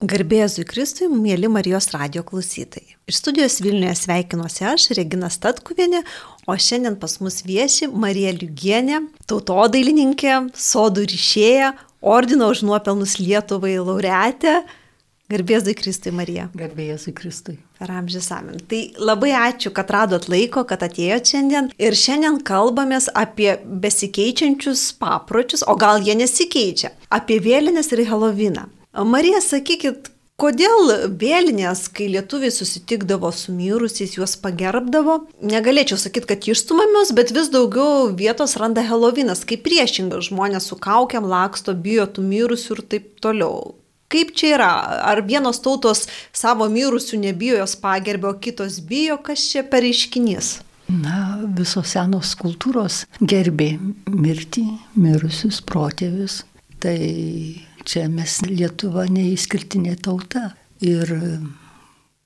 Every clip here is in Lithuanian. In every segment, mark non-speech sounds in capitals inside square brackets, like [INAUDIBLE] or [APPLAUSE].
Garbėzui Kristui, mėly Marijos radio klausytojai. Iš studijos Vilniuje sveikinuosi aš, Regina Statkuvienė, o šiandien pas mus vieši Marija Liugienė, tautodailininkė, sodų ryšėja, ordino už nuopelnus Lietuvai laureatė. Garbėzui Kristui, Marija. Garbėzui Kristui. Per amžius amen. Tai labai ačiū, kad radot laiko, kad atėjot šiandien. Ir šiandien kalbamės apie besikeičiančius papročius, o gal jie nesikeičia, apie vėlinės ir Heloviną. Marija, sakykit, kodėl vėlinės, kai lietuviai susitikdavo su mirusiais, juos pagerbdavo, negalėčiau sakyti, kad išstumamios, bet vis daugiau vietos randa Helovinas, kaip priešingai žmonės su kaukiam laksto, bijo tų mirusių ir taip toliau. Kaip čia yra? Ar vienos tautos savo mirusių nebijo jos pagerbė, o kitos bijo, kas čia per iškinys? Na, visos senos kultūros gerbė mirtį, mirusius protėvius. Tai Čia mes Lietuva neįskirtinė tauta. Ir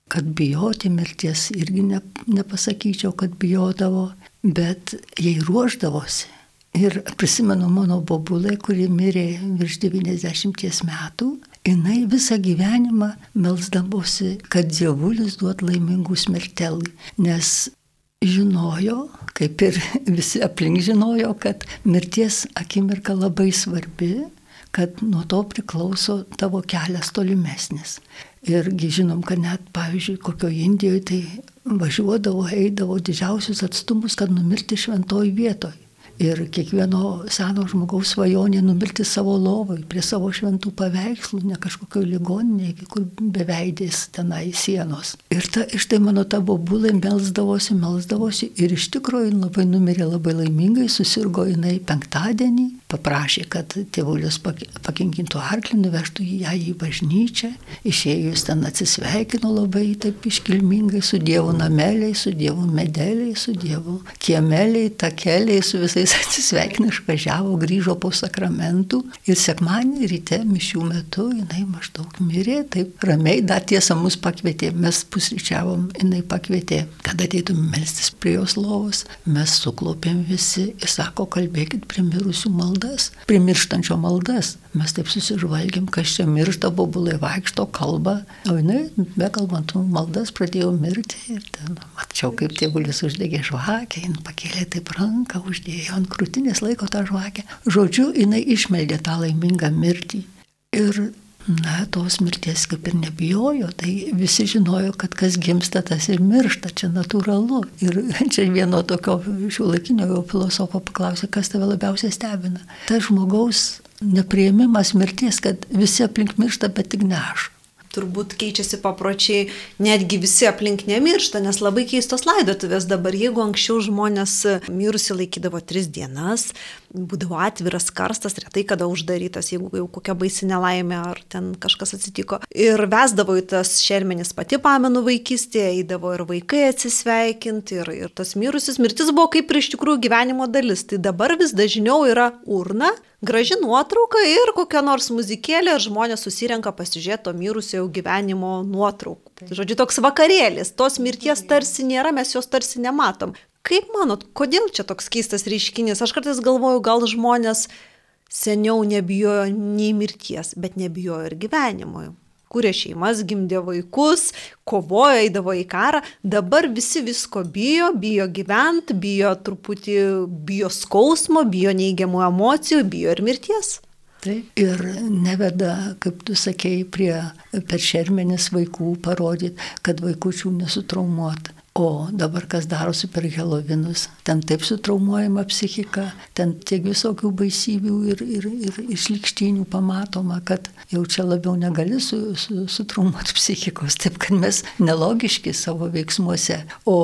kad bijoti mirties irgi ne, nepasakyčiau, kad bijodavo, bet jai ruoždavosi. Ir prisimenu mano bobulai, kuri mirė virš 90 metų, jinai visą gyvenimą melsdamosi, kad dievulis duot laimingus mirtelį, nes žinojo, kaip ir visi aplink žinojo, kad mirties akimirka labai svarbi kad nuo to priklauso tavo kelias tolimesnis. Irgi žinom, kad net, pavyzdžiui, kokio Indijoje tai važiuodavo, eidavo didžiausius atstumus, kad numirti šventoj vietoj. Ir kiekvieno seno žmogaus svajonė numirti savo lovai, prie savo šventų paveikslų, ne kažkokio ligoninėje, kur beveidės tenai sienos. Ir ta, iš tai mano ta bobulė melsdavosi, melsdavosi ir iš tikrųjų labai numirė labai laimingai, susirgo jinai penktadienį, paprašė, kad tėvulius pakinkintų arklį, nuvežtų ją į bažnyčią, išėjus ten atsisveikino labai taip iškilmingai su Dievu nameliai, su Dievu medeliai, su Dievu kiemeliai, takeliai, su visais jis atsisveikino, išvažiavo, grįžo po sakramentų ir sekmanį ryte mišių metu jinai maždaug mirė, taip ramiai, dar tiesa mus pakvietė, mes pusryčiavom, jinai pakvietė, kad ateitum melstis prie jos lovos, mes suklopėm visi ir sako, kalbėkit prie mirusių maldas, prie mirštančio maldas. Mes taip susižvalgėm, kas čia miršta, bobulai vaikšto, kalba, o jinai, bekalbant maldas, pradėjo mirti ir ten mačiau, kaip tėvulis uždegė žvakę, jin pakėlė taip ranką, uždėjo ant krūtinės laiko tą žvakę. Žodžiu, jinai išmeldė tą laimingą mirtį. Ir, na, tos mirties kaip ir nebijojo, tai visi žinojo, kad kas gimsta, tas ir miršta, čia natūralu. Ir [LAUGHS] čia vieno tokio šiuolaikinio filosofo paklausė, kas tave labiausiai stebina. Tas žmogaus neprieimimas mirties, kad visi aplink miršta, bet tik ne aš turbūt keičiasi papročiai, netgi visi aplink nemiršta, nes labai keistos laidotuvės dabar, jeigu anksčiau žmonės mirusi laikydavo tris dienas, būdavo atviras karstas, retai kada uždarytas, jeigu jau kokia baisi nelaimė ar ten kažkas atsitiko. Ir vesdavo į tas šermenis pati pamenu vaikystėje, eidavo ir vaikai atsisveikinti, ir, ir tas mirusis mirtis buvo kaip ir iš tikrųjų gyvenimo dalis. Tai dabar vis dažniau yra urna, graži nuotrauka ir kokia nors muzikėlė, ir žmonės susirenka pasižiūrėti to mirusio gyvenimo nuotraukų. Tai. Žodžiu, toks vakarėlis, tos mirties tarsi nėra, mes jos tarsi nematom. Kaip manot, kodėl čia toks keistas reiškinys? Aš kartais galvoju, gal žmonės seniau nebijojo nei mirties, bet nebijojo ir gyvenimo kūrė šeimas, gimdė vaikus, kovojo, eidavo į karą, dabar visi visko bijo, bijo gyventi, bijo truputį, bijo skausmo, bijo neigiamų emocijų, bijo ir mirties. Taip. Ir neveda, kaip tu sakėjai, prie per šermenis vaikų parodyti, kad vaikučių nesutraumuot. O dabar kas darosi per Helovinus, ten taip sutraumuojama psichika, ten tiek visokių baisybių ir, ir, ir išlikštinių pamatoma, kad jau čia labiau negali su, su, sutraumuoti psichikos, taip kad mes nelogiški savo veiksmuose. O,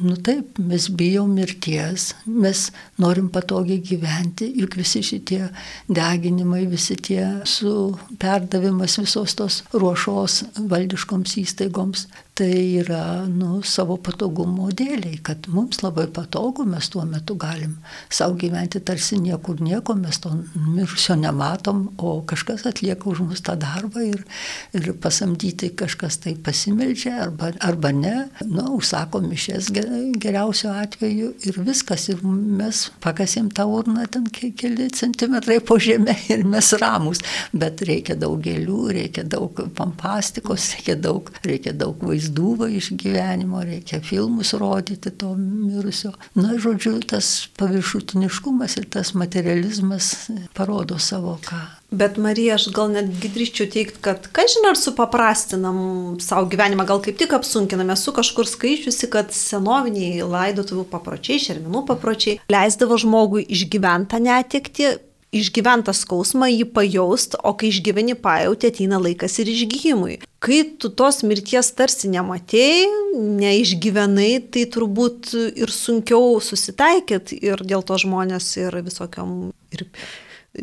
nu taip, mes bijom mirties, mes norim patogiai gyventi, juk visi šitie deginimai, visi tie su perdavimas visos tos ruošos valdiškoms įstaigoms, tai yra nu, savo patogumo dėliai, kad mums labai patogu, mes tuo metu galim savo gyventi tarsi niekur nieko, mes to mirusio nematom, o kažkas atlieka už mus tą darbą ir, ir pasamdyti kažkas tai pasimeldžia arba, arba ne, nu, užsako mišės geriausiu atveju ir viskas, ir mes pakasim tą urną ten keli centimetrai po žemę ir mes ramus, bet reikia daug gėlių, reikia daug pompastikos, reikia daug, reikia daug vaizdų vaizdų iš gyvenimo, reikia filmus rodyti to mirusio. Na, žodžiu, tas paviršutiniškumas ir tas materializmas parodo savo ką. Bet Marija, aš gal netgi drįščiau teikti, kad, ką žinai, ar supaprastinam savo gyvenimą, gal kaip tik apsunkiname, esu kažkur skaičiusi, kad senoviniai laidotuvių papročiai, šerminų papročiai leisdavo žmogui išgyventą netikti, išgyventą skausmą, jį pajaust, o kai išgyveni pajauti, ateina laikas ir išgyjimui. Kai tu tos mirties tarsi nematėjai, neišgyvenai, tai turbūt ir sunkiau susitaikėt ir dėl to žmonės ir visokiam ir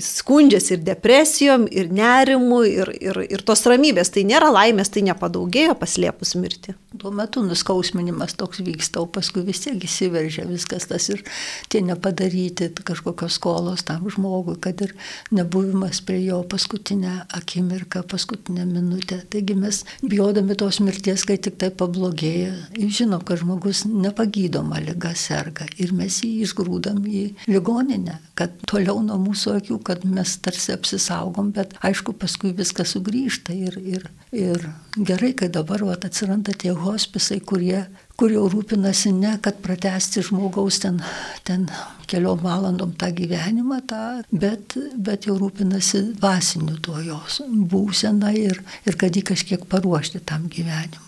skundžiasi ir depresijom, ir nerimu, ir, ir, ir tos ramybės. Tai nėra laimės, tai nepadaugėjo paslėpus mirtį. Tuo metu nuskausminimas toks vyksta, o paskui vis tiek įsiveržia viskas tas ir tie nepadaryti kažkokios skolos tam žmogui, kad ir nebuvimas prie jo paskutinę akimirką, paskutinę minutę. Taigi mes bijodami tos mirties, kai tik tai pablogėja, žinom, kad žmogus nepagydoma lyga serga ir mes jį išgrūdam į ligoninę, kad toliau nuo mūsų akių kad mes tarsi apsisaugom, bet aišku, paskui viskas sugrįžta ir, ir, ir gerai, kad dabar vat, atsiranda tie hospisai, kurie, kurie rūpinasi ne, kad pratesti žmogaus ten, ten keliom valandom tą gyvenimą, tą, bet, bet jau rūpinasi dvasiniu tuo jos būseną ir, ir kad jį kažkiek paruošti tam gyvenimui.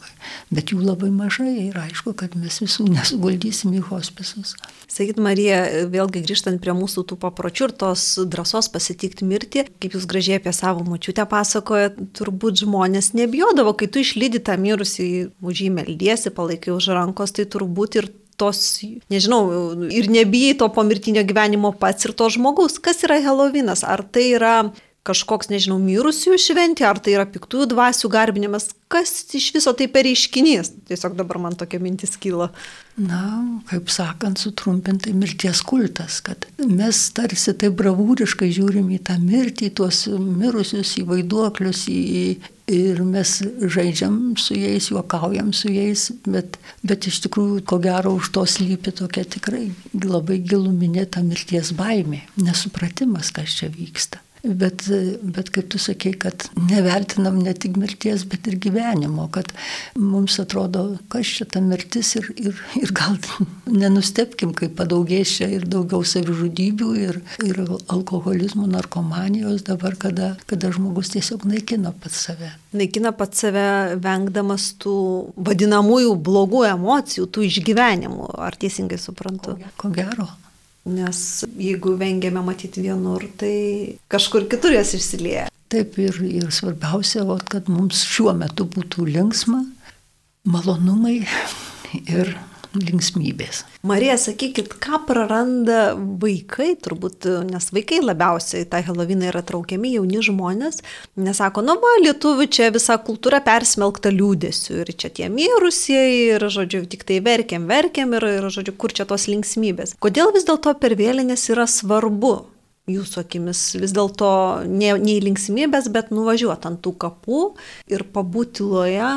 Bet jų labai mažai ir aišku, kad mes visų nesuguldysim į hospisus. Sakyt, Marija, vėlgi grįžtant prie mūsų tų papročių ir tos drąsos pasitikti mirtį, kaip jūs gražiai apie savo močiutę pasakoja, turbūt žmonės nebijodavo, kai tu išlydi tą mirusį, už jį meldiesi, palaikai už rankos, tai turbūt ir tos, nežinau, ir nebijai to pomirtinio gyvenimo pats ir to žmogus. Kas yra Helovinas? Ar tai yra kažkoks, nežinau, mirusiųjų šventė, ar tai yra piktųjų dvasių garbinimas, kas iš viso tai per reiškinys. Tiesiog dabar man tokia mintis kyla. Na, kaip sakant, sutrumpintai mirties kultas, kad mes tarsi taip bravūriškai žiūrim į tą mirtį, tuos mirusius, į vaiduoklius, į, ir mes žaidžiam su jais, juokaujam su jais, bet, bet iš tikrųjų, ko gero, už to slypi tokia tikrai labai giluminė ta mirties baimė, nesupratimas, kas čia vyksta. Bet, bet kaip tu sakei, kad nevertinam ne tik mirties, bet ir gyvenimo, kad mums atrodo, kas čia ta mirtis ir, ir, ir gal [LAUGHS] nenustepkim, kai padaugės čia ir daugiau savižudybių, ir, ir alkoholizmų, narkomanijos dabar, kada, kada žmogus tiesiog naikina pats save. Naikina pats save, vengdamas tų vadinamųjų blogų emocijų, tų išgyvenimų, ar teisingai suprantu? Ko gero. Nes jeigu vengiame matyti vienur, tai kažkur kitur jas išsilieja. Taip ir, ir svarbiausia, ot, kad mums šiuo metu būtų linksma, malonumai [LAUGHS] ir linksmybės. Marija, sakykit, ką praranda vaikai, turbūt, nes vaikai labiausiai tą Heloviną yra traukiami jauni žmonės, nesako, nu va, lietuvių čia visa kultūra persmelkta liūdėsiu ir čia tie mirusieji ir, žodžiu, tik tai verkiam, verkiam ir, ir, žodžiu, kur čia tos linksmybės. Kodėl vis dėlto per vėlinės yra svarbu jūsų akimis vis dėlto ne, ne į linksmybės, bet nuvažiuoti ant tų kapų ir pabūti loje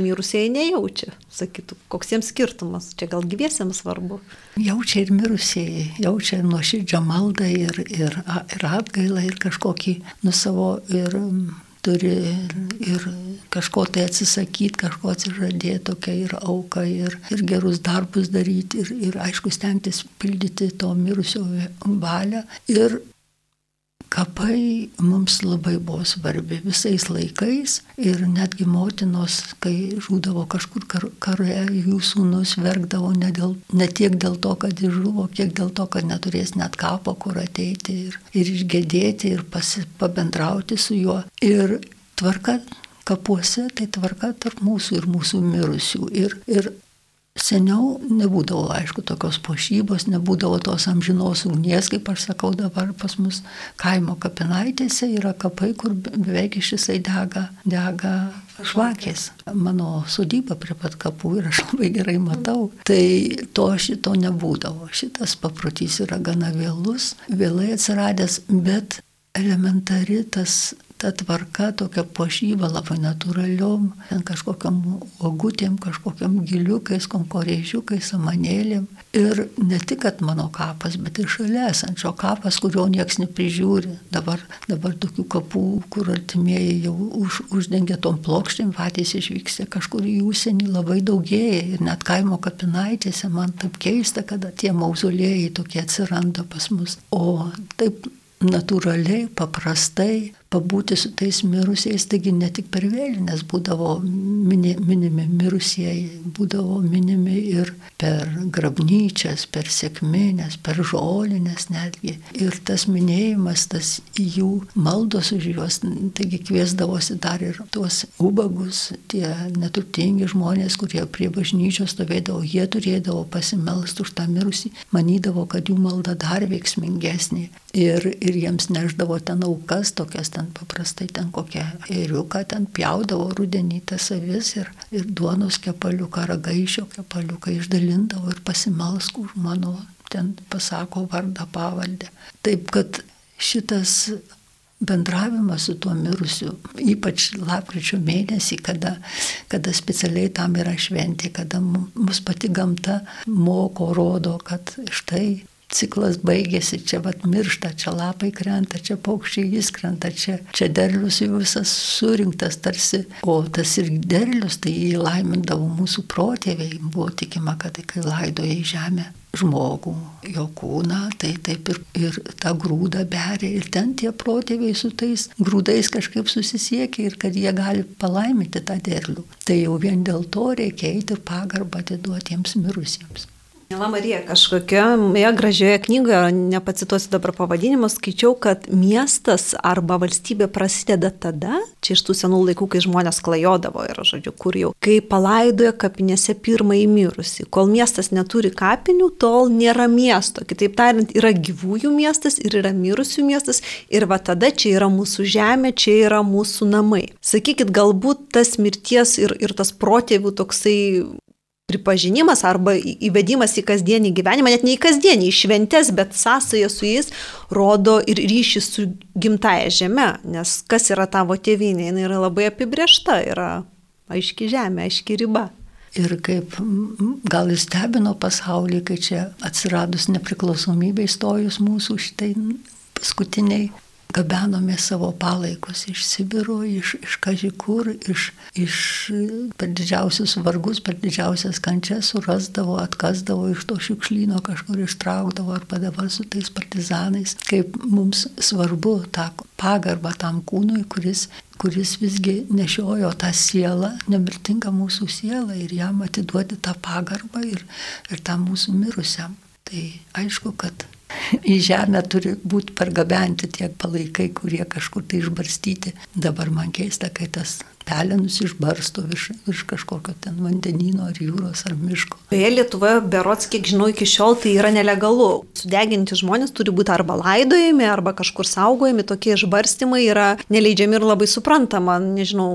mirusieji nejaučia. Sakytų, koks jiems skirtumas, čia gal gyviesiems svarbu. Jaučia ir mirusieji, jaučia nuoširdžią maldą ir, ir, ir atgailą ir kažkokį nu savo ir turi ir kažko tai atsisakyti, kažko atsižadėti, tokia ir auka, ir, ir gerus darbus daryti, ir, ir aišku, stengtis pildyti to mirusio valią. Ir Kapai mums labai buvo svarbi visais laikais ir netgi motinos, kai žūdavo kažkur kar, kare, jų sūnus verkdavo ne, dėl, ne tiek dėl to, kad jis žuvo, kiek dėl to, kad neturės net kapo, kur ateiti ir, ir išgėdėti ir pasi, pabendrauti su juo. Ir tvarka kapuose tai tvarka tarp mūsų ir mūsų mirusių. Ir, ir Seniau nebūdavo, aišku, tokios pošybos, nebūdavo tos amžinos ugnies, kaip aš sakau, dabar pas mus kaimo kapinaitėse yra kapai, kur beveik išisai dega, dega žvakės. Mano sodyba prie pat kapų ir aš labai gerai matau. Tai to šito nebūdavo. Šitas paprotys yra gana vėlus, vėlai atsiradęs, bet elementari tas ta tvarka, tokia pošyba labai natūraliom, ten kažkokiam ogutėm, kažkokiam giliukais, konkorėžiukais, samanėlėm. Ir ne tik, kad mano kapas, bet ir šalia esančio kapas, kurio nieks neprižiūri. Dabar, dabar tokių kapų, kur artimieji jau už, uždengia tom plokštėm, patys išvyksta kažkur į užsienį, labai daugėja. Ir net kaimo kapinaitėse man taip keista, kada tie mauzolėjai tokie atsiranda pas mus. O taip natūraliai, paprastai pabūti su tais mirusiais, taigi ne tik per vėlinės būdavo mini, minimi mirusieji, būdavo minimi ir per grabnyčias, per sėkminės, per žolinės netgi. Ir tas minėjimas, tas jų maldos už juos, taigi kviesdavosi dar ir tuos ubagus, tie neturtingi žmonės, kurie prie bažnyčios stovėdavo, jie turėdavo pasimelsti už tą mirusį, manydavo, kad jų malda dar veiksmingesnė. Ir, ir jiems neždavo ten aukas, tokias ten paprastai ten kokią ėriuką ten pjaudavo rudenį tas avis ir, ir duonos kepaliuką, ragaišio kepaliuką išdalindavo ir pasimelsk už mano, ten pasako vardą pavaldę. Taip kad šitas bendravimas su tuo mirusiu, ypač lapkričio mėnesį, kada, kada specialiai tam yra šventė, kada mus pati gamta moko, rodo, kad štai ciklas baigėsi, čia vat miršta, čia lapai krenta, čia paukščiai įskrenta, čia, čia derlius visas surinktas tarsi, o tas ir derlius, tai jį laimindavo mūsų protėviai, buvo tikima, kad kai laidoja į žemę žmogų, jo kūną, tai taip ir, ir tą grūdą beria ir ten tie protėviai su tais grūdais kažkaip susisiekia ir kad jie gali palaiminti tą derlių. Tai jau vien dėl to reikia eiti ir pagarbą atiduoti tiems mirusiems. Mėla Marija, kažkokioje gražioje knygoje, nepacituosiu dabar pavadinimo, skaičiau, kad miestas arba valstybė prasideda tada, čia iš tų senų laikų, kai žmonės klajodavo ir, žodžiu, kur jau, kai palaidoja kapinėse pirmąjį mirusi. Kol miestas neturi kapinių, tol nėra miesto. Kitaip tariant, yra gyvųjų miestas ir yra mirusių miestas ir va tada čia yra mūsų žemė, čia yra mūsų namai. Sakykit, galbūt tas mirties ir, ir tas protėvių toksai pripažinimas arba įvedimas į kasdienį gyvenimą, net ne į kasdienį, į šventes, bet sąsąją su jais rodo ir ryšį su gimtaja žeme, nes kas yra tavo tėvynė, jinai yra labai apibriešta, yra aiški žemė, aiški riba. Ir kaip gal jis stebino pasaulį, kai čia atsiradus nepriklausomybė įstojus mūsų šitai paskutiniai gabenome savo palaikus iš Sibiro, iš, iš Kažikur, iš, iš per didžiausius vargus, per didžiausias kančias surasdavo, atkasdavo iš to šiukšlyno kažkur ištraukdavo arba dabar su tais partizanais. Kaip mums svarbu tą pagarbą tam kūnui, kuris kuris visgi nešiojo tą sielą, nemirtingą mūsų sielą ir jam atiduoti tą pagarbą ir, ir tam mūsų mirusiam. Tai aišku, kad [LAUGHS] į žemę turi būti pargabenti tie palaikai, kurie kažkur tai išbarstyti. Dabar man keista, kai tas pelenus išbarsto virš, virš kažkokio ten vandenino ar jūros ar miško. Beje, Lietuvoje berots, kiek žinau, iki šiol tai yra nelegalu. Sudeginti žmonės turi būti arba laidojami, arba kažkur saugojami, tokie išbarstymai yra neleidžiami ir labai suprantama. Nežinau,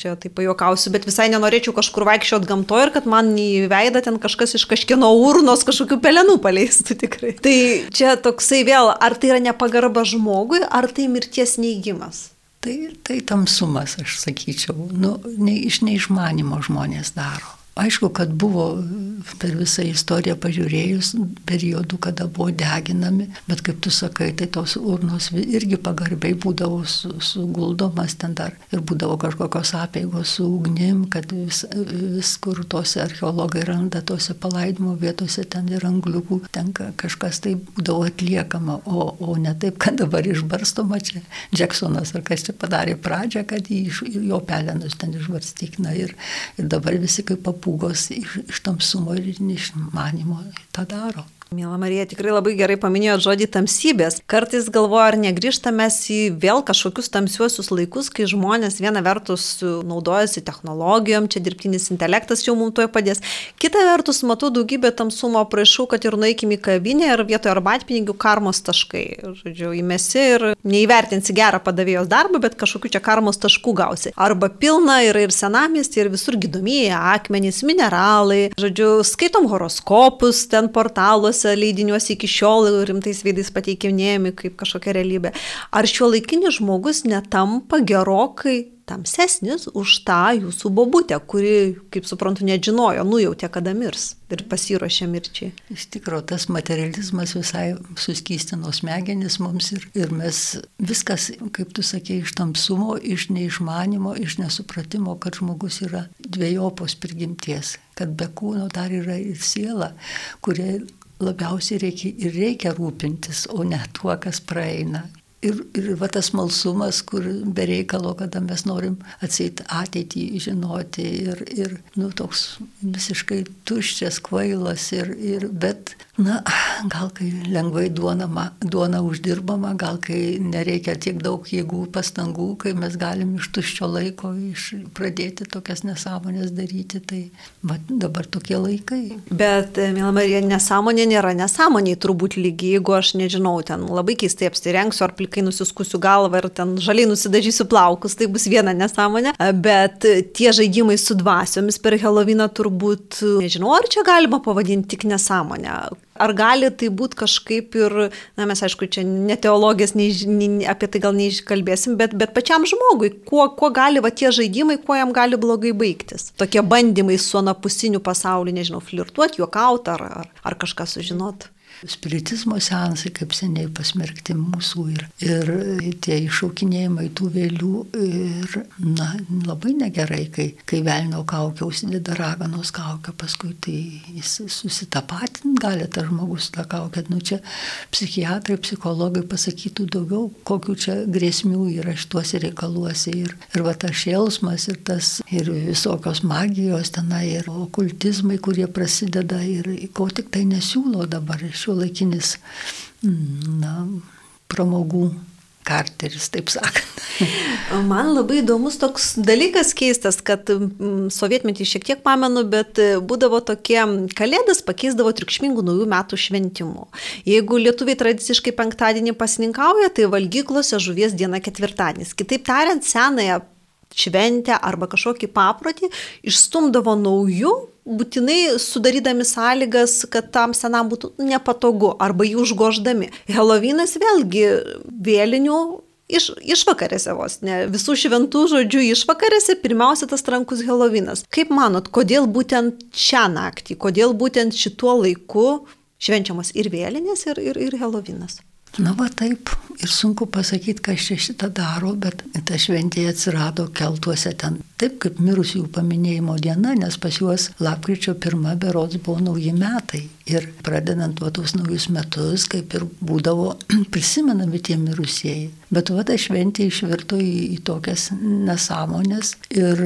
čia taip pajokausiu, bet visai nenorėčiau kažkur vaikščioti gamtoje ir kad man į veidą ten kažkas iš kažkieno urnos kažkokių pelenų paleistų tikrai. Tai čia toksai vėl, ar tai yra nepagarba žmogui, ar tai mirties neįgymas? Tai, tai tamsumas, aš sakyčiau, nu, ne, iš neišmanimo žmonės daro. Aišku, kad buvo per visą istoriją pažiūrėjus periodų, kada buvo deginami, bet kaip tu sakai, tai tos urnos irgi pagarbiai būdavo suguldomas ten dar ir būdavo kažkokios apėgos su ugnim, kad vis, vis kur tose archeologai randa tose palaidimo vietose ten ir angliukų, ten kažkas tai būdavo atliekama, o, o ne taip, kad dabar išbarstoma čia Jacksonas ar kas čia padarė pradžią, kad jį, jo pelenus ten išbarstykina ir, ir dabar visi kaip papūgos iš, iš tamsumo ir iš manimo tą daro. Mėla Marija, tikrai labai gerai paminėjo žodį tamsybės. Kartais galvoju, ar negrįžtame į vėl kažkokius tamsiuosius laikus, kai žmonės viena vertus naudojasi technologijom, čia dirbtinis intelektas jau mums toje padės. Kita vertus, matau daugybę tamsumo prašau, kad ir nueikime į kavinę ir vietoje arbatpinigių karmos taškai. Žodžiu, įmesi ir neįvertinsi gerą padavėjos darbą, bet kažkokiu čia karmos taškų gausi. Arba pilna yra ir senamesti, ir visur gydomieji akmenys, mineralai. Žodžiu, skaitom horoskopus ten portaluose tuose leidiniuose iki šiol rimtais veidais pateikinėjami kaip kažkokia realybė. Ar šio laikinis žmogus netampa gerokai tamsesnis už tą jūsų bobutę, kuri, kaip suprantu, nežinojo, nujautė, kada mirs ir pasiruošė mirčiai. Iš tikrųjų, tas materializmas visai suskystino smegenis mums ir, ir mes viskas, kaip tu sakė, iš tamsumo, iš neišmanimo, iš nesupratimo, kad žmogus yra dviejopos prigimties, kad be kūno dar yra ir siela, kurie labiausiai reikia ir reikia rūpintis, o ne tuo, kas praeina. Ir, ir va tas malsumas, kur bereikalo, kada mes norim atseit ateitį žinoti ir, ir nu, toks visiškai tuščias, kvailas, ir, ir, bet, na, gal kai lengvai duona, duona uždirbama, gal kai nereikia tiek daug jėgų, pastangų, kai mes galim iš tuščio laiko iš, pradėti tokias nesąmonės daryti, tai va, dabar tokie laikai. Bet, mėla Marija, nesąmonė nėra nesąmonė, turbūt lygiai, jeigu aš nežinau, ten labai keistai apsirengsiu ar plikai kai nusiskusiu galvą ir ten žaliai nusidažysiu plaukus, tai bus viena nesąmonė. Bet tie žaidimai su dvasiomis per Heloviną turbūt, nežinau, ar čia galima pavadinti tik nesąmonę. Ar gali tai būti kažkaip ir, na mes aišku, čia ne teologijas, nei, nei, apie tai gal neiškalbėsim, bet, bet pačiam žmogui, kuo, kuo gali va tie žaidimai, kuo jam gali blogai baigtis. Tokie bandymai su anapusiniu pasauliu, nežinau, flirtuoti, juokauti ar, ar, ar kažką sužinoti. Spiritizmo seansai kaip seniai pasmerkti mūsų ir, ir tie iššaukinėjimai tų vėlių ir, na, labai negerai, kai, kai velnio kaukė užsideda raganos kaukę, paskui tai jis susitapatint gali tas žmogus tą kaukę. Nu čia psichiatrai, psichologai pasakytų daugiau, kokiu čia grėsmių yra šituose reikaluose ir, ir va tas šėlsmas ir tas ir visokios magijos tenai ir okultizmai, kurie prasideda ir ko tik tai nesiūlo dabar šiuo šio laikinis, mm, na, pramogų karteris, taip sakant. [LAUGHS] Man labai įdomus toks dalykas keistas, kad mm, sovietmetį šiek tiek pamenu, bet būdavo tokie kalėdas pakeisdavo triukšmingų naujų metų šventimų. Jeigu lietuviai tradiciškai penktadienį pasininkauja, tai valgyklose žuvies diena ketvirtadienis. Kitaip tariant, senąją šventę arba kažkokį paprotį išstumdavo naujų, būtinai sudarydami sąlygas, kad tam senam būtų nepatogu arba jų užgoždami. Helovynas vėlgi vėlinių iš, išvakarėse vos, ne visų šventų žodžių išvakarėse pirmiausia tas trankus Helovynas. Kaip manot, kodėl būtent šią naktį, kodėl būtent šituo laiku švenčiamas ir vėlinės, ir, ir, ir Helovynas? Na va taip, ir sunku pasakyti, kas čia šitą daro, bet ta šventė atsirado keltuose ten. Taip kaip mirusiųjų paminėjimo diena, nes pas juos lapkričio pirmą berods buvo nauji metai. Ir pradedant va tos naujus metus, kaip ir būdavo [CLEARS THROAT] prisimenami tie mirusieji. Bet va ta šventė išvirto į, į tokias nesąmonės. Ir...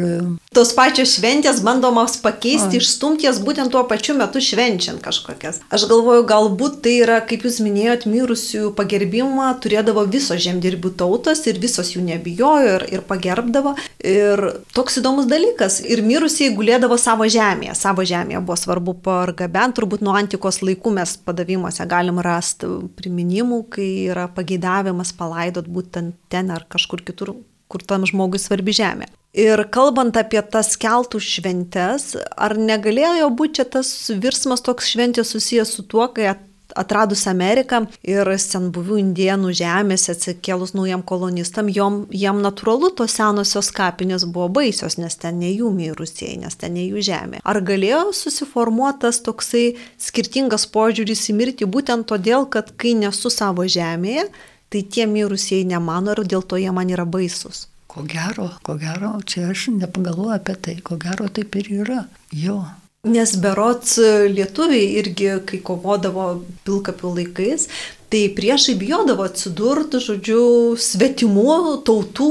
Tos pačios šventės bandomos pakeisti, išstumti jas būtent tuo pačiu metu švenčiant kažkokias. Aš galvoju, galbūt tai yra, kaip jūs minėjot, mirusiųjų pagerbimą turėdavo visos žemdirbių tautos ir visos jų nebijojo ir, ir pagerbdavo. Ir toks įdomus dalykas. Ir mirusieji gulėdavo savo žemėje. Savo žemėje buvo svarbu pargabenti, turbūt nuo antikos laikų mes padavimuose galim rasti priminimų, kai yra pageidavimas palaidot būtent ten ar kažkur kitur, kur tam žmogui svarbi žemė. Ir kalbant apie tas keltų šventes, ar negalėjo būti čia tas virsmas toks šventės susijęs su tuo, kai atradus Ameriką ir senbuvių indienų žemėse atsikėlus naujam kolonistam, jom, jam natūralu tos senosios kapinės buvo baisios, nes ten ne jų mirusieji, nes ten ne jų žemė. Ar galėjo susiformuotas toksai skirtingas požiūris į mirtį būtent todėl, kad kai nesu savo žemėje, tai tie mirusieji nemano ir dėl to jie man yra baisus. Ko gero, ko gero, čia aš nepagalvoju apie tai, ko gero taip ir yra. Jo, Nes berots lietuviai irgi, kai kovodavo pilkapių laikais, tai priešai bijodavo atsidurti, žodžiu, svetimų tautų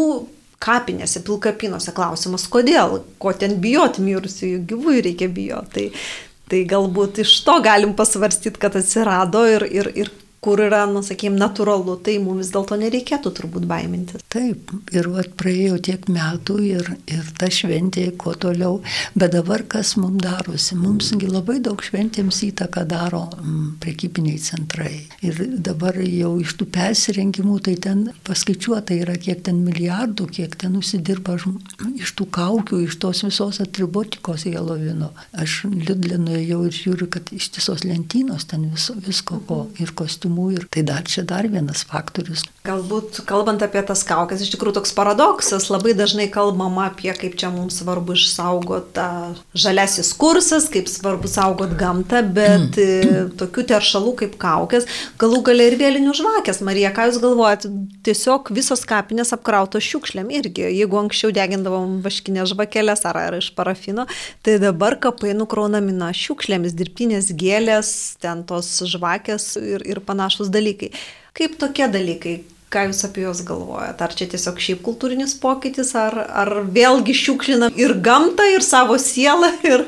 kapinėse, pilkapinuose. Klausimas, kodėl, ko ten bijoti mirusiųjų gyvųjų reikia bijoti. Tai, Tai galbūt iš to galim pasvarstyti, kad atsirado ir, ir, ir kur yra, nu, sakykime, natūralu, tai mums vis dėlto nereikėtų turbūt baimintis. Taip, ir vat praėjo tiek metų ir, ir ta šventė, kuo toliau, bet dabar kas mums darosi, mumsgi labai daug šventėms įtaką daro m, mm, prekybiniai centrai. Ir dabar jau iš tų persirengimų, tai ten paskaičiuota yra, kiek ten milijardų, kiek ten užsidirba iš tų kaukių, iš tos visos atributikos Helovino. Aš Liudlinoje jau ir žiūriu, kad iš tiesios lentynos ten viso, visko ko ir kostiumų sunkumų ir tai dar čia dar vienas faktorius. Galbūt kalbant apie tas kaukės, iš tikrųjų toks paradoksas, labai dažnai kalbama apie kaip čia mums svarbu išsaugoti tą žalesis kursas, kaip svarbu saugoti gamtą, bet mm. tokių teršalų kaip kaukės, galų galia ir vėlinių žvakės. Marija, ką Jūs galvojate, tiesiog visos kapinės apkrautos šiukšliam irgi. Jeigu anksčiau degindavom vaškinės žvakelės ar, ar iš parafino, tai dabar kapai nukraunami na šiukšlėmis, dirbtinės gėlės, ten tos žvakės ir, ir panašiai panašus dalykai. Kaip tokie dalykai, ką Jūs apie juos galvojate? Ar čia tiesiog šiaip kultūrinis pokytis, ar, ar vėlgi šiukšlinam ir gamtą, ir savo sielą? Ir...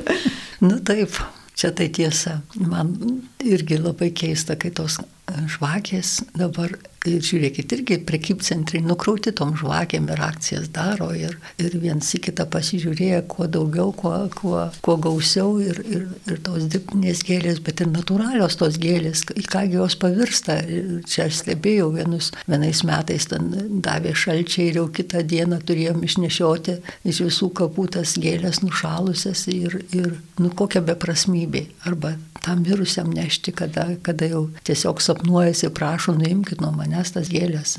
Na taip, čia tai tiesa. Man irgi labai keista, kai tos žvakės dabar Ir žiūrėkit, irgi prekybcentriai nukrauti tom žvakėm ir akcijas daro ir, ir viens į kitą pasižiūrėję, kuo daugiau, kuo, kuo, kuo gausiau ir, ir, ir tos dirbtinės gėlės, bet ir natūralios tos gėlės, į kągi jos pavirsta. Ir čia aš stebėjau vienus, vienais metais ten davė šalčiai ir jau kitą dieną turėjom išnešioti iš visų kapų tas gėlės nušalusias ir, ir nu kokia beprasmybė. Arba tam mirusiam nešti, kada, kada jau tiesiog sapnuojasi, prašo, nuimkit nuo manęs tas gėlės,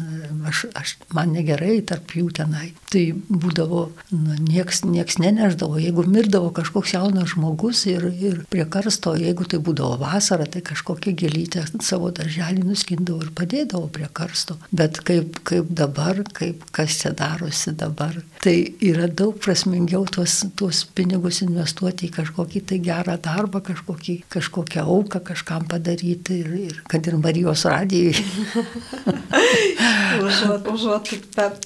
aš, aš, man negerai tarp jų tenai. Tai būdavo, nu, nieks, nieks neneždavo, jeigu mirdavo kažkoks jaunas žmogus ir, ir prie karsto, jeigu tai būdavo vasara, tai kažkokią gėlytę savo darželį nuskindavo ir padėdavo prie karsto. Bet kaip, kaip dabar, kaip kas čia darosi dabar, tai yra daug prasmingiau tuos, tuos pinigus investuoti į kažkokį tai gerą darbą, kažkokį, kažkokį kažkokią auką kažkam padaryti ir, ir kad ir Marijos radijai. [LAUGHS] užuot, užuot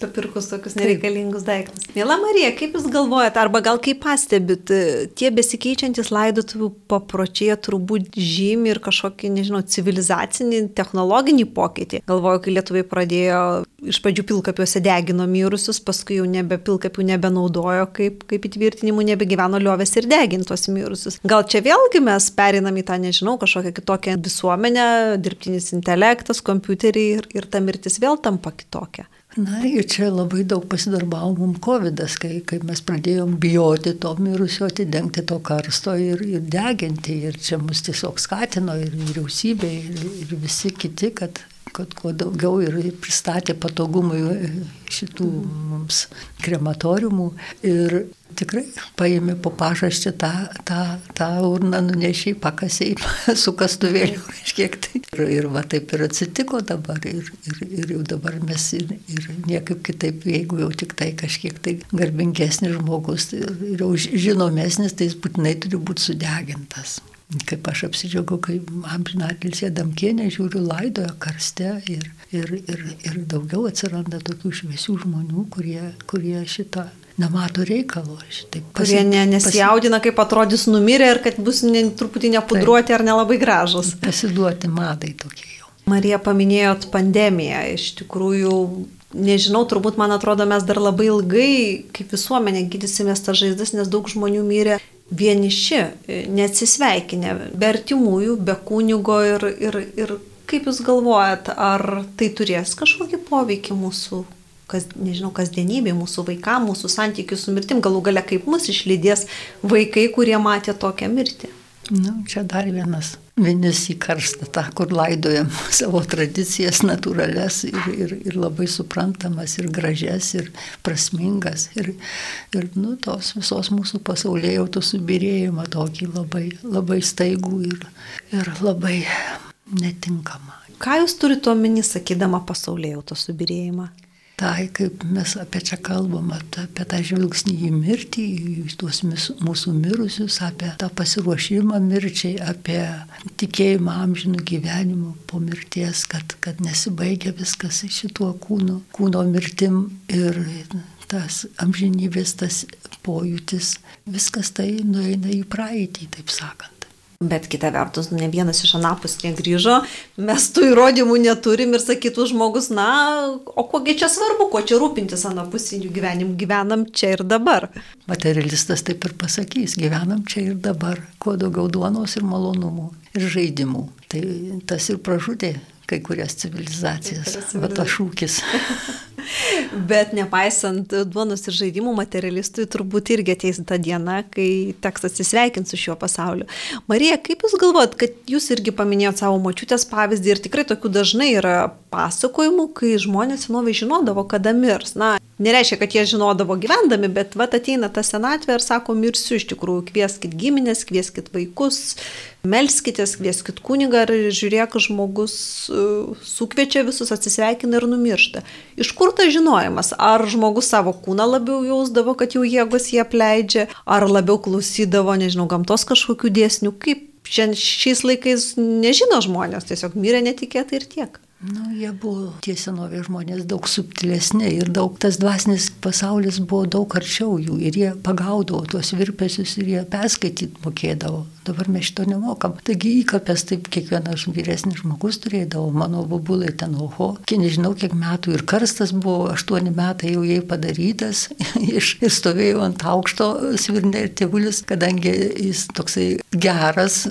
papirkus tokius nereikalingus daiktus. Mėla Marija, kaip Jūs galvojate, arba gal kaip pastebit, tie besikeičiantis laidotuvių papročiai turbūt žymi ir kažkokį, nežinau, civilizacinį, technologinį pokytį. Galvoju, kai lietuvai pradėjo iš pradžių pilkapiuose degino mirusius, paskui jau nebe pilkapių nebenaudojo kaip, kaip įtvirtinimų, nebegyveno liovės ir degintos mirusius. Gal čia vėlgi mes perinam į tą, nežinau, kažkokią kitokią visuomenę, dirbtinis intelektas, kompiuteriai ir, ir ta mirtis vėl tampa kitokia. Na ir čia labai daug pasidarbavo mums COVID, kai, kai mes pradėjom bijoti to mirusio, atidengti to karsto ir, ir deginti. Ir čia mus tiesiog skatino ir vyriausybė, ir, ir visi kiti, kad kad kuo daugiau ir pristatė patogumui šitų mums krematoriumų. Ir tikrai paėmė po pažaščią tą, tą, tą urną, nunešiai, pakasiai [LAUGHS] su kastuvėliu kažkiek tai. Ir, ir va taip ir atsitiko dabar. Ir, ir, ir jau dabar mes ir, ir niekaip kitaip, jeigu jau tik tai kažkiek tai garbingesnis žmogus ir, ir jau žinomesnis, tai jis būtinai turi būti sudegintas. Kaip aš apsidžiaugiau, kai amžinatilsė Damkienė žiūriu laidojo karste ir, ir, ir, ir daugiau atsiranda tokių šviesių žmonių, kurie, kurie šitą nemato reikalo. Šitaip, pasi, kurie ne, nesijaudina, kaip atrodys numirę ir kad bus ne, truputį nepudruoti taip, ar nelabai gražus. Pasiduoti madai tokie jau. Marija paminėjot pandemiją. Iš tikrųjų, nežinau, turbūt man atrodo, mes dar labai ilgai kaip visuomenė gydysimės tą žaizdas, nes daug žmonių mirė vieniši, neatsisveikinę, be artimųjų, be kūnigo ir, ir, ir kaip Jūs galvojat, ar tai turės kažkokį poveikį mūsų, kas, nežinau, kasdienybė, mūsų vaikam, mūsų santykių su mirtim, galų gale kaip mus išlydės vaikai, kurie matė tokią mirtį? Na, nu, čia dar vienas vinis į karstą, tą, kur laidojam [LAUGHS] savo tradicijas natūrales ir, ir, ir labai suprantamas, ir gražias, ir prasmingas. Ir, ir nu, tos visos mūsų pasaulyje tų subirėjimą tokį labai, labai staigų ir, ir labai netinkamą. Ką jūs turite omeny, sakydama pasaulyje to subirėjimą? Tai, kaip mes apie čia kalbam, apie tą žvilgsnį į mirtį, į tuos mūsų mirusius, apie tą pasiruošimą mirčiai, apie tikėjimą amžinų gyvenimų po mirties, kad, kad nesibaigia viskas šituo kūnu, kūno mirtim ir tas amžinybės, tas pojūtis, viskas tai nueina į praeitį, taip sakant. Bet kita vertus, ne vienas iš anapus negrįžo, mes tų įrodymų neturim ir sakytų žmogus, na, o kogi čia svarbu, ko čia rūpintis anapusinių gyvenimų, gyvenam čia ir dabar. Materialistas taip ir pasakys, gyvenam čia ir dabar, kuo daugiau duonos ir malonumų ir žaidimų. Tai tas ir pražudė kai kurias civilizacijas. Va tas šūkis. [LAUGHS] Bet nepaisant duonos ir žaidimų materialistui, turbūt irgi ateis ta diena, kai teks atsisveikinti su šiuo pasauliu. Marija, kaip Jūs galvojat, kad Jūs irgi paminėjot savo močiutės pavyzdį ir tikrai tokių dažnai yra pasakojimų, kai žmonės senovai žinodavo, kada mirs. Na, nereiškia, kad jie žinodavo gyvendami, bet va ateina ta senatvė ir sako, mirsiu iš tikrųjų, kvieskit giminės, kvieskit vaikus, melskitės, kvieskit kunigą ir žiūrėk, žmogus uh, sukviečia visus, atsisveikina ir numiršta. Iš kur tas žinojimas? Ar žmogus savo kūną labiau jausdavo, kad jau jėgos jie apleidžia, ar labiau klausydavo, nežinau, gamtos kažkokių dėsnių, kaip šiais laikais nežino žmonės, tiesiog mirė netikėtai ir tiek. Nu, jie buvo tie senovės žmonės daug subtilesni ir daug tas dvasinis pasaulis buvo daug arčiau jų ir jie pagaudavo tuos virpesius ir jie perskaityti mokėdavo. Dabar mes šito nemokam. Taigi įkapės taip kiekvienas vyresnis žmogus turėdavo, mano bubulai ten oho, kiek nežinau kiek metų ir karstas buvo, aštuoni metai jau jai padarytas [LAUGHS] ir stovėjau ant aukšto svirnė ir tėvulis, kadangi jis toksai geras,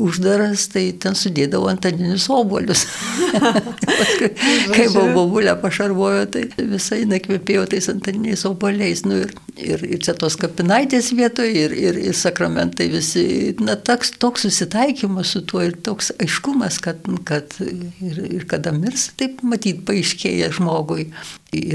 uždaras, tai ten sudėdavo antaninius obolius. [LAUGHS] kai buvo bobulė pašarvojo, tai visai nekvėpėjo tais antaniniais oboliais. Nu, ir, ir, ir čia tos kapinaitės vietoje, ir, ir, ir sakramentai visi. Na, toks, toks susitaikymas su tuo ir toks aiškumas, kad, kad ir, ir kada mirs, taip matyt, paaiškėja žmogui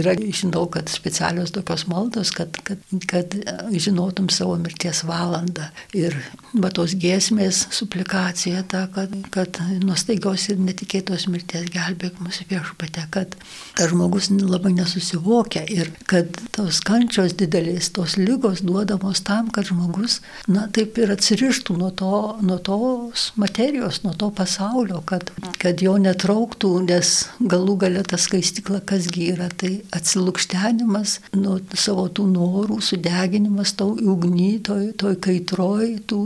yra, žinau, kad specialios tokios maldos, kad, kad, kad žinotum savo mirties valandą. Ir va tos giesmės, suplikacija ta, kad, kad nuostaigios ir netikėtos mirties gelbėk mūsų viešpate, kad tas žmogus labai nesusivokia ir kad tos kančios didelės, tos lygos duodamos tam, kad žmogus, na, taip ir atsirištų nuo, to, nuo tos materijos, nuo to pasaulio, kad, kad jo netrauktų, nes galų galia ta skaistikla kasgi yra. Tai tai atsilukštenimas nuo savo tų norų, sudeginimas tau ugny, toj, toj kaitroj, tų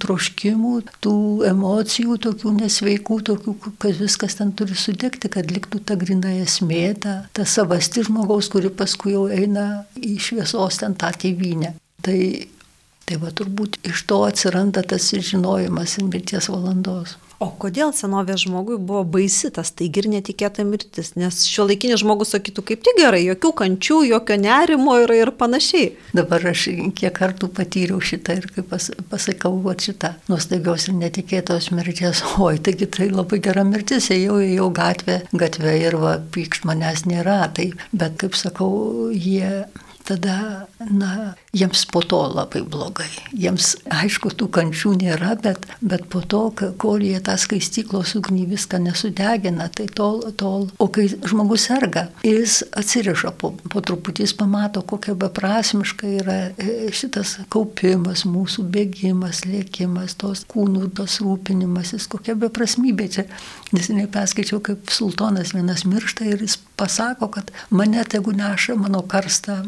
troškimų, tų emocijų, tokių nesveikų, tokių, kad viskas ten turi sudegti, kad liktų ta grina esmė, ta, ta savasti žmogaus, kuri paskui jau eina į šviesos ten tą tėvynę. Tai, tai va turbūt iš to atsiranda tas žinojimas ir mirties valandos. O kodėl senovės žmogui buvo baisi tas taigi ir netikėta mirtis? Nes šio laikinis žmogus sakytų kaip tik gerai, jokių kančių, jokio nerimo ir, ir panašiai. Dabar aš kiek kartų patyriau šitą ir kaip pas, pasakau, va šitą nuostabios ir netikėtos mirties. [LAUGHS] Oi, taigi tai labai gera mirtis, ėjau, ėjau gatvę, gatvę ir va, pykšt manęs nėra. Tai, bet kaip sakau, jie tada, na, jiems po to labai blogai. Jiems, aišku, tų kančių nėra, bet, bet po to, kol jie tą skaistyklos ugnį viską nesudegina, tai tol, tol. O kai žmogus serga, jis atsiriša po, po truputį, jis pamato, kokia beprasmiška yra e, šitas kaupimas, mūsų bėgimas, lėkimas, tos kūnų, tos rūpinimasis, kokia beprasmybė čia. Neseniai perskaičiau, kaip sultonas vienas miršta ir jis pasako, kad mane tegu neša mano karstą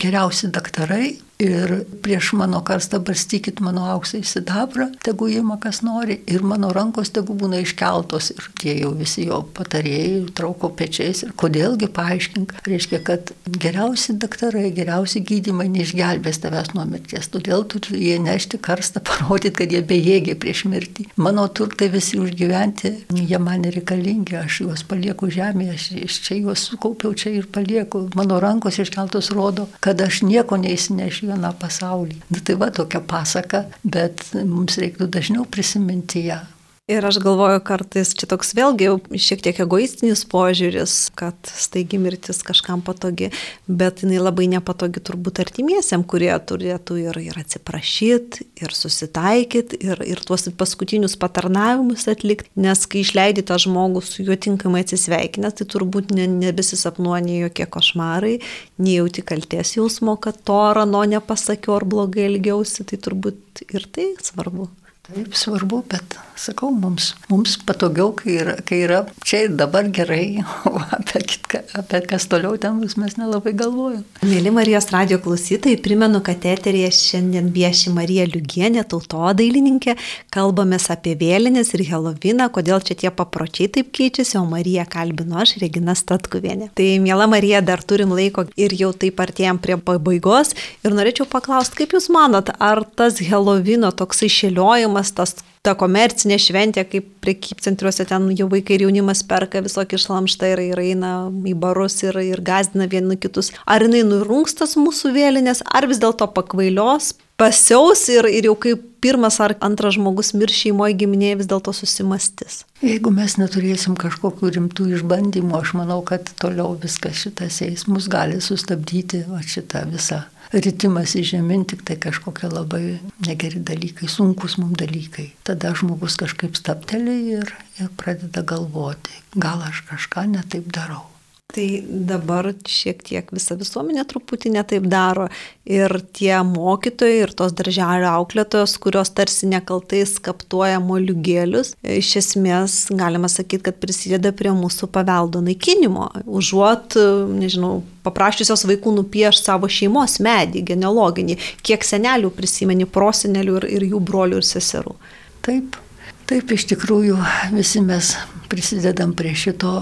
geriausi daktarai ir prieš mano karstą barstykit mano auksą į sidabrą, tegu įima kas nori ir mano rankos tegu būna iškeltos ir tie jau visi jo patarėjai trauko pečiais ir kodėlgi paaiškink, reiškia, kad geriausi daktarai, geriausi gydymai neišgelbės tavęs nuo mirties, todėl turi jie nešti karstą, [LAUGHS] parodyti, kad jie bejėgiai prieš mirtį. Mano turtai visi užgyventi, jie man reikalingi, aš juos palieku žemėje, aš, aš čia juos sukaupiau čia ir palieku, mano rankos iškeltos rodo, kad aš nieko neįsinešiu vieną pasaulį. Nu, tai va tokia pasaka, bet mums reiktų dažniau prisiminti ją. Ir aš galvoju, kartais čia toks vėlgi šiek tiek egoistinis požiūris, kad staigi mirtis kažkam patogi, bet jinai labai nepatogi turbūt artimiesiam, kurie turėtų ir, ir atsiprašyti, ir susitaikyti, ir, ir tuos paskutinius patarnavimus atlikti, nes kai išleidi tą žmogų su juo tinkamai atsisveikinęs, tai turbūt ne, nebesisapnuoja nei jokie košmarai, nei jauti kalties jausmo, kad to ar ano nepasakiau ar blogai elgiausi, tai turbūt ir tai svarbu. Taip svarbu, bet sakau, mums, mums patogiau, kai yra, kai yra čia ir dabar gerai, [LAUGHS] o apie, kitką, apie kas toliau ten bus mes nelabai galvojam. Mėly Marijos radio klausytojai, primenu, kad eterėje šiandien vieši Marija Liugienė, tautodailininkė, kalbamės apie vėlinės ir Heloviną, kodėl čia tie papročiai taip keičiasi, o Marija kalbino aš, Regina Statkuvienė. Tai, mėla Marija, dar turim laiko ir jau taip artėjom prie pabaigos ir norėčiau paklausti, kaip Jūs manot, ar tas Helovino toksai šėliojimas, gyvenimas, tas, ta komercinė šventė, kaip prekybcentriuose ten jau vaikai ir jaunimas perka visokį šlamštą ir, ir eina į barus ir, ir gazdina vieni kitus. Ar jinai nurungstas mūsų vėlinės, ar vis dėlto pakvailios, pasiaus ir, ir jau kaip pirmas ar antras žmogus mirs šeimoje giminėje vis dėlto susimastis. Jeigu mes neturėsim kažkokių rimtų išbandymų, aš manau, kad toliau viskas šitas eis, mus gali sustabdyti va, šitą visą ritimas į žemyn, tik tai kažkokie labai negeri dalykai, sunkus mums dalykai. Tada žmogus kažkaip stapteli ir, ir pradeda galvoti, gal aš kažką netaip darau. Tai dabar šiek tiek visa visuomenė truputį netaip daro ir tie mokytojai ir tos darželio auklėtojos, kurios tarsi nekaltai skaptuoja moliugėlius, iš esmės galima sakyti, kad prisideda prie mūsų paveldo naikinimo. Užuot, nežinau, paprašysios vaikų nupiešti savo šeimos medį, genealoginį, kiek senelių prisimeni, prosenelių ir, ir jų brolių ir seserų. Taip, Taip, iš tikrųjų visi mes prisidedam prie šito,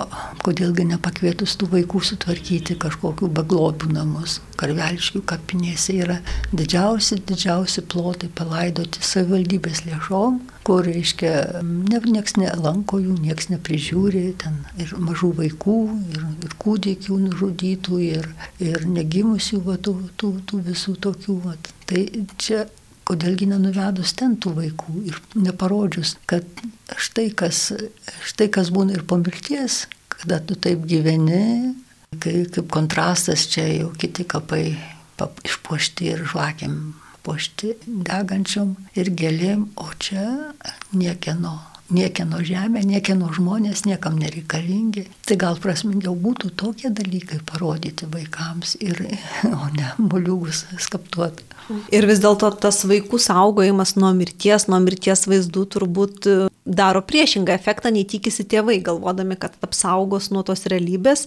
kodėlgi nepakvietus tų vaikų sutvarkyti kažkokių baglobių namus. Karveliškių kapinėse yra didžiausi, didžiausi plotai palaidoti savivaldybės lėšom, kur, reiškia, ne, nieks nelanko jų, nieks neprižiūri, ten ir mažų vaikų, ir, ir kūdikių nužudytų, ir, ir negimusių, va, tų, tų, tų visų tokių. Va. Tai čia kodėlgi nenuvedus ten tų vaikų ir neparodžius, kad štai kas, štai kas būna ir po mirties, kada tu taip gyveni, kai, kaip kontrastas čia jau kiti kapai išpuošti ir žvakėm puošti degančiom ir gėlėm, o čia niekieno niekieno žemė, niekieno žmonės, niekam nereikalingi. Tai gal prasmingiau būtų tokie dalykai parodyti vaikams ir, o ne [LAUGHS] moliūgus skaptuoti. Ir vis dėlto tas vaikų saugojimas nuo mirties, nuo mirties vaizdų turbūt e, daro priešingą efektą, nei tikisi tėvai, galvodami, kad apsaugos nuo tos realybės,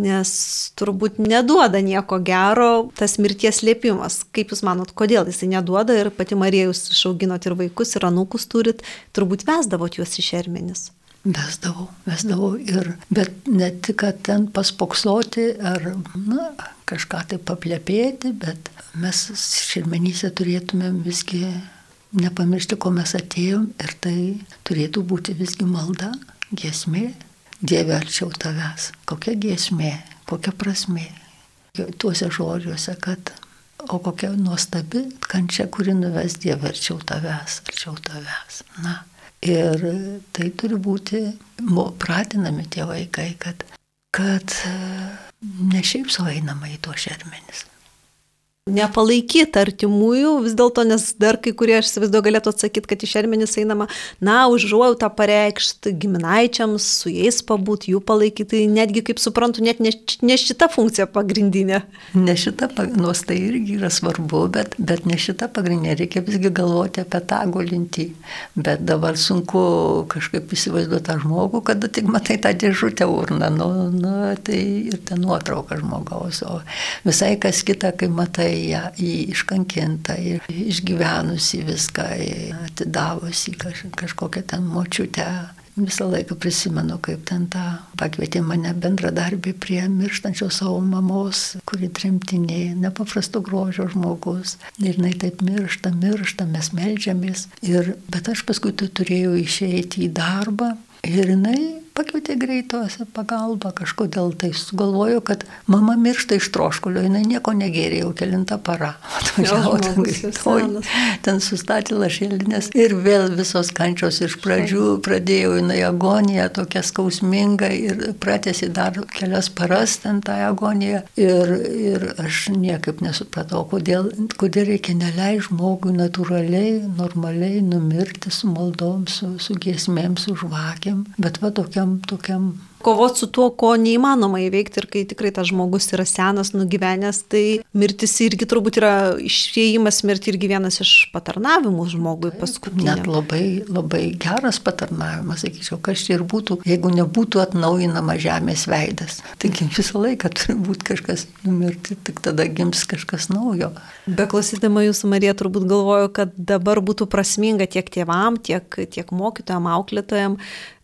nes turbūt neduoda nieko gero tas mirties lėpimas. Kaip Jūs manot, kodėl jisai neduoda ir pati Marija jūs išauginot ir vaikus, ir anūkus turit, turbūt vesdavot juos iš ermenis. Vesdavau, vesdavau ir, bet ne tik, kad ten paspoksoti ar, na, kažką tai paplepėti, bet mes širmenyse turėtumėm visgi nepamiršti, ko mes atėjom ir tai turėtų būti visgi malda, giesmė, Dieve arčiau tavęs. Kokia giesmė, kokia prasmė. Tuose žodžiuose, kad o kokia nuostabi kančia, kuri nuves Dieve arčiau tavęs, arčiau tavęs. Na, Ir tai turi būti pratinami tie vaikai, kad, kad ne šiaip savo einama į tuos šermenis, nepalaikyti artimųjų, vis dėlto, nes dar kai kurie, aš įsivaizduoju, galėtų atsakyti, kad iš ermenis einama, na, užuojautą pareikšti giminaičiams, su jais pabūti, jų palaikyti, tai netgi, kaip suprantu, net ne, ne šita funkcija pagrindinė. Ne šita, nors tai irgi yra svarbu, bet, bet ne šita pagrindinė, reikia visgi galvoti apie tą gulintį. Bet dabar sunku kažkaip įsivaizduoti tą žmogų, kada tik matai tą dėžutę urną, nu, nu, tai ir tą nuotrauką žmogaus, o visai kas kita, kai matai ją iškankintą ir išgyvenusi viską, atidavusi kaž, kažkokią ten močiutę. Visą laiką prisimenu, kaip ten tą pakvietė mane bendradarbį prie mirštančios savo mamos, kuri tremtinė, nepaprasto grožio žmogus. Ir jinai taip miršta, miršta, mes melžiamės. Ir, bet aš paskui tu turėjau išeiti į darbą ir jinai pakvietė greitosią pagalbą, kažkodėl tai sugalvojo, kad mama miršta iš troškulio, jinai nieko negėrė, jau kelinta para. [LAUGHS] Atvažiavo ten greitoji, ten sustatė lašelinės ir vėl visos kančios iš pradžių pradėjo jinai agoniją tokia skausminga ir pratėsi dar kelias paras ten tą agoniją. Ir, ir aš niekaip nesupratau, kodėl, kodėl reikia neleisti žmogui natūraliai, normaliai numirti su maldom, su, su giesmėm, su žvakėm, bet va tokia tokiam, tokiam kovoti su tuo, ko neįmanoma įveikti ir kai tikrai tas žmogus yra senas, nugyvenęs, tai mirtis irgi turbūt yra išėjimas mirti irgi vienas iš patarnavimų žmogui paskutinį. Net labai, labai geras patarnavimas, sakyčiau, kas čia ir būtų, jeigu nebūtų atnaujinama žemės veidas. Taigi visą laiką turi būti kažkas numirti, tik tada gims kažkas naujo. Beklausydama jūsų Marija, turbūt galvoju, kad dabar būtų prasminga tiek tėvam, tiek, tiek mokytojam, auklėtojam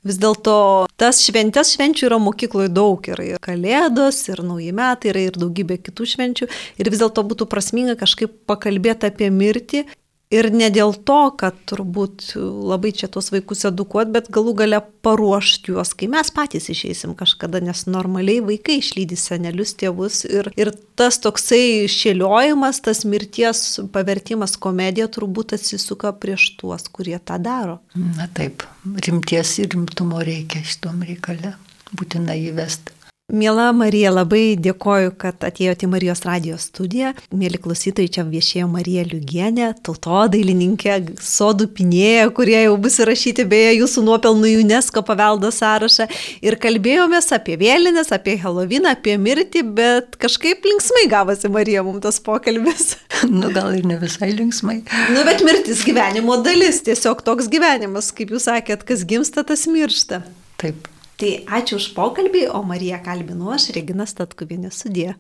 vis dėlto tas šventės švenčių yra mokykloje daug, yra ir kalėdos, ir nauji metai, yra ir daugybė kitų švenčių. Ir vis dėlto būtų prasminga kažkaip pakalbėti apie mirtį Ir ne dėl to, kad turbūt labai čia tuos vaikus edukuot, bet galų gale paruošti juos, kai mes patys išeisim kažkada, nes normaliai vaikai išlydi senelius tėvus ir, ir tas toksai šėliojimas, tas mirties pavertimas komedija turbūt atsisuka prieš tuos, kurie tą daro. Na taip, rimties ir rimtumo reikia šitom reikale, būtina įvesti. Mėla Marija, labai dėkoju, kad atėjote į Marijos radijos studiją. Mėly klausytojai, čia viešėjo Marija Liugienė, tautodailininkė, sodų pinėja, kurie jau bus įrašyti beje jūsų nuopelnų UNESCO paveldo sąrašą. Ir kalbėjomės apie vėlinės, apie Heloviną, apie mirtį, bet kažkaip linksmai gavosi Marija mums tas pokalbis. [LAUGHS] Nu, gal ir ne visai linksmai. Nu, bet mirtis gyvenimo dalis, tiesiog toks gyvenimas, kaip jūs sakėt, kas gimsta, tas miršta. Taip. Tai ačiū už pokalbį, o Mariją kalbinu aš, Regina Statkuvinė, sudė.